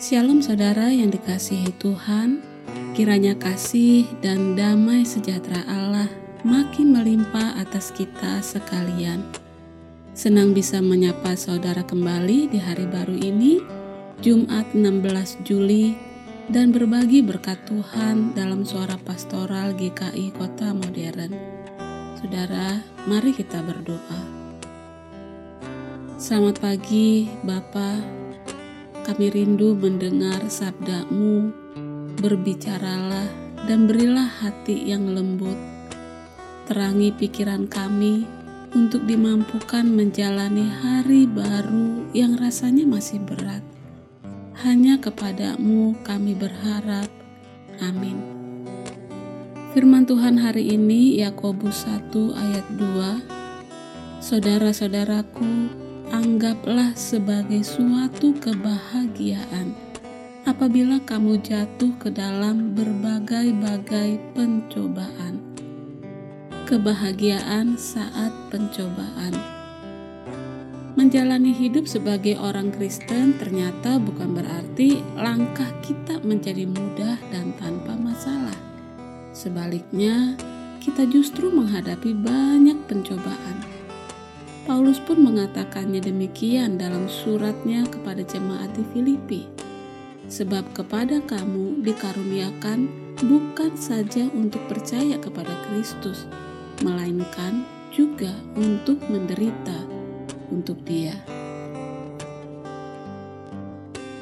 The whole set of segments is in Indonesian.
Shalom saudara yang dikasihi Tuhan, kiranya kasih dan damai sejahtera Allah makin melimpah atas kita sekalian. Senang bisa menyapa saudara kembali di hari baru ini, Jumat 16 Juli, dan berbagi berkat Tuhan dalam suara pastoral GKI Kota Modern. Saudara, mari kita berdoa. Selamat pagi, Bapak, kami rindu mendengar sabdamu, berbicaralah dan berilah hati yang lembut. Terangi pikiran kami untuk dimampukan menjalani hari baru yang rasanya masih berat. Hanya kepadamu kami berharap. Amin. Firman Tuhan hari ini Yakobus 1 ayat 2 Saudara-saudaraku, anggaplah sebagai suatu kebahagiaan apabila kamu jatuh ke dalam berbagai-bagai pencobaan. Kebahagiaan saat pencobaan. Menjalani hidup sebagai orang Kristen ternyata bukan berarti langkah kita menjadi mudah dan tanpa masalah. Sebaliknya, kita justru menghadapi banyak pencobaan Paulus pun mengatakannya demikian dalam suratnya kepada jemaat di Filipi. Sebab kepada kamu dikaruniakan bukan saja untuk percaya kepada Kristus, melainkan juga untuk menderita untuk Dia.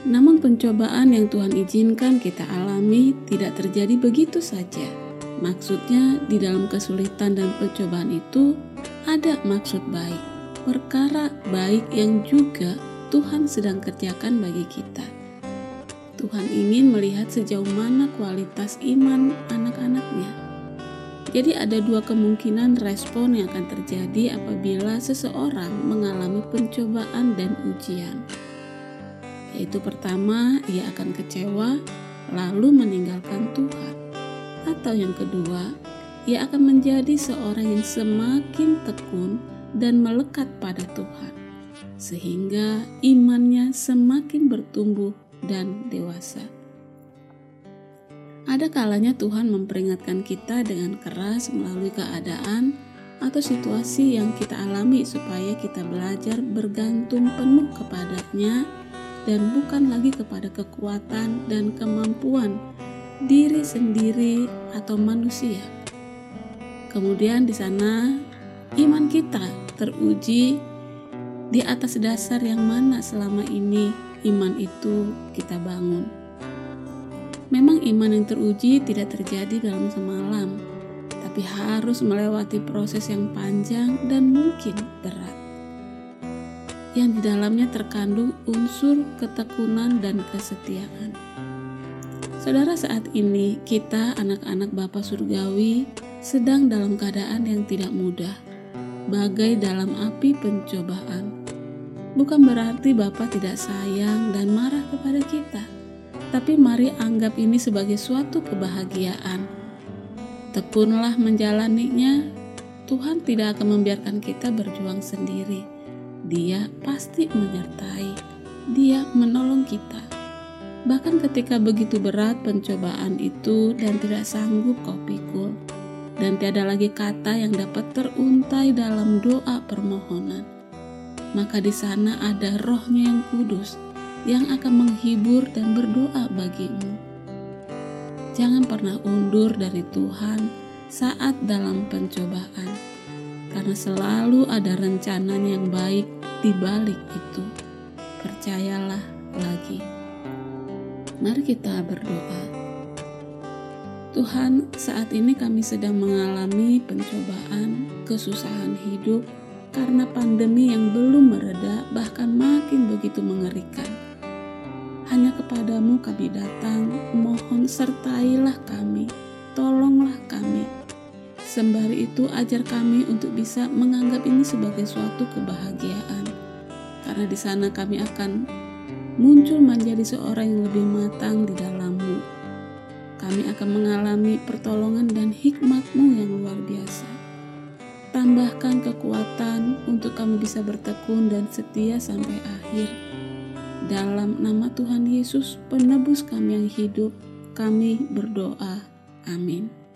Namun pencobaan yang Tuhan izinkan kita alami tidak terjadi begitu saja. Maksudnya di dalam kesulitan dan pencobaan itu ada maksud baik perkara baik yang juga Tuhan sedang kerjakan bagi kita. Tuhan ingin melihat sejauh mana kualitas iman anak-anaknya. Jadi ada dua kemungkinan respon yang akan terjadi apabila seseorang mengalami pencobaan dan ujian. Yaitu pertama, ia akan kecewa lalu meninggalkan Tuhan. Atau yang kedua, ia akan menjadi seorang yang semakin tekun dan melekat pada Tuhan, sehingga imannya semakin bertumbuh dan dewasa. Ada kalanya Tuhan memperingatkan kita dengan keras melalui keadaan atau situasi yang kita alami supaya kita belajar bergantung penuh kepadanya dan bukan lagi kepada kekuatan dan kemampuan diri sendiri atau manusia. Kemudian di sana iman kita teruji di atas dasar yang mana selama ini iman itu kita bangun. Memang iman yang teruji tidak terjadi dalam semalam, tapi harus melewati proses yang panjang dan mungkin berat. Yang di dalamnya terkandung unsur ketekunan dan kesetiaan. Saudara, saat ini kita anak-anak Bapa Surgawi sedang dalam keadaan yang tidak mudah bagai dalam api pencobaan. Bukan berarti Bapa tidak sayang dan marah kepada kita, tapi mari anggap ini sebagai suatu kebahagiaan. Tekunlah menjalaninya, Tuhan tidak akan membiarkan kita berjuang sendiri. Dia pasti menyertai, Dia menolong kita. Bahkan ketika begitu berat pencobaan itu dan tidak sanggup kau pikul, dan tiada lagi kata yang dapat teruntai dalam doa permohonan. Maka di sana ada rohnya yang kudus yang akan menghibur dan berdoa bagimu. Jangan pernah undur dari Tuhan saat dalam pencobaan, karena selalu ada rencana yang baik di balik itu. Percayalah lagi. Mari kita berdoa. Tuhan, saat ini kami sedang mengalami pencobaan, kesusahan hidup karena pandemi yang belum mereda, bahkan makin begitu mengerikan. Hanya kepadamu kami datang, mohon sertailah kami, tolonglah kami. Sembari itu ajar kami untuk bisa menganggap ini sebagai suatu kebahagiaan. Karena di sana kami akan muncul menjadi seorang yang lebih matang di dalammu kami akan mengalami pertolongan dan hikmatmu yang luar biasa. Tambahkan kekuatan untuk kami bisa bertekun dan setia sampai akhir. dalam nama Tuhan Yesus, penebus kami yang hidup, kami berdoa. Amin.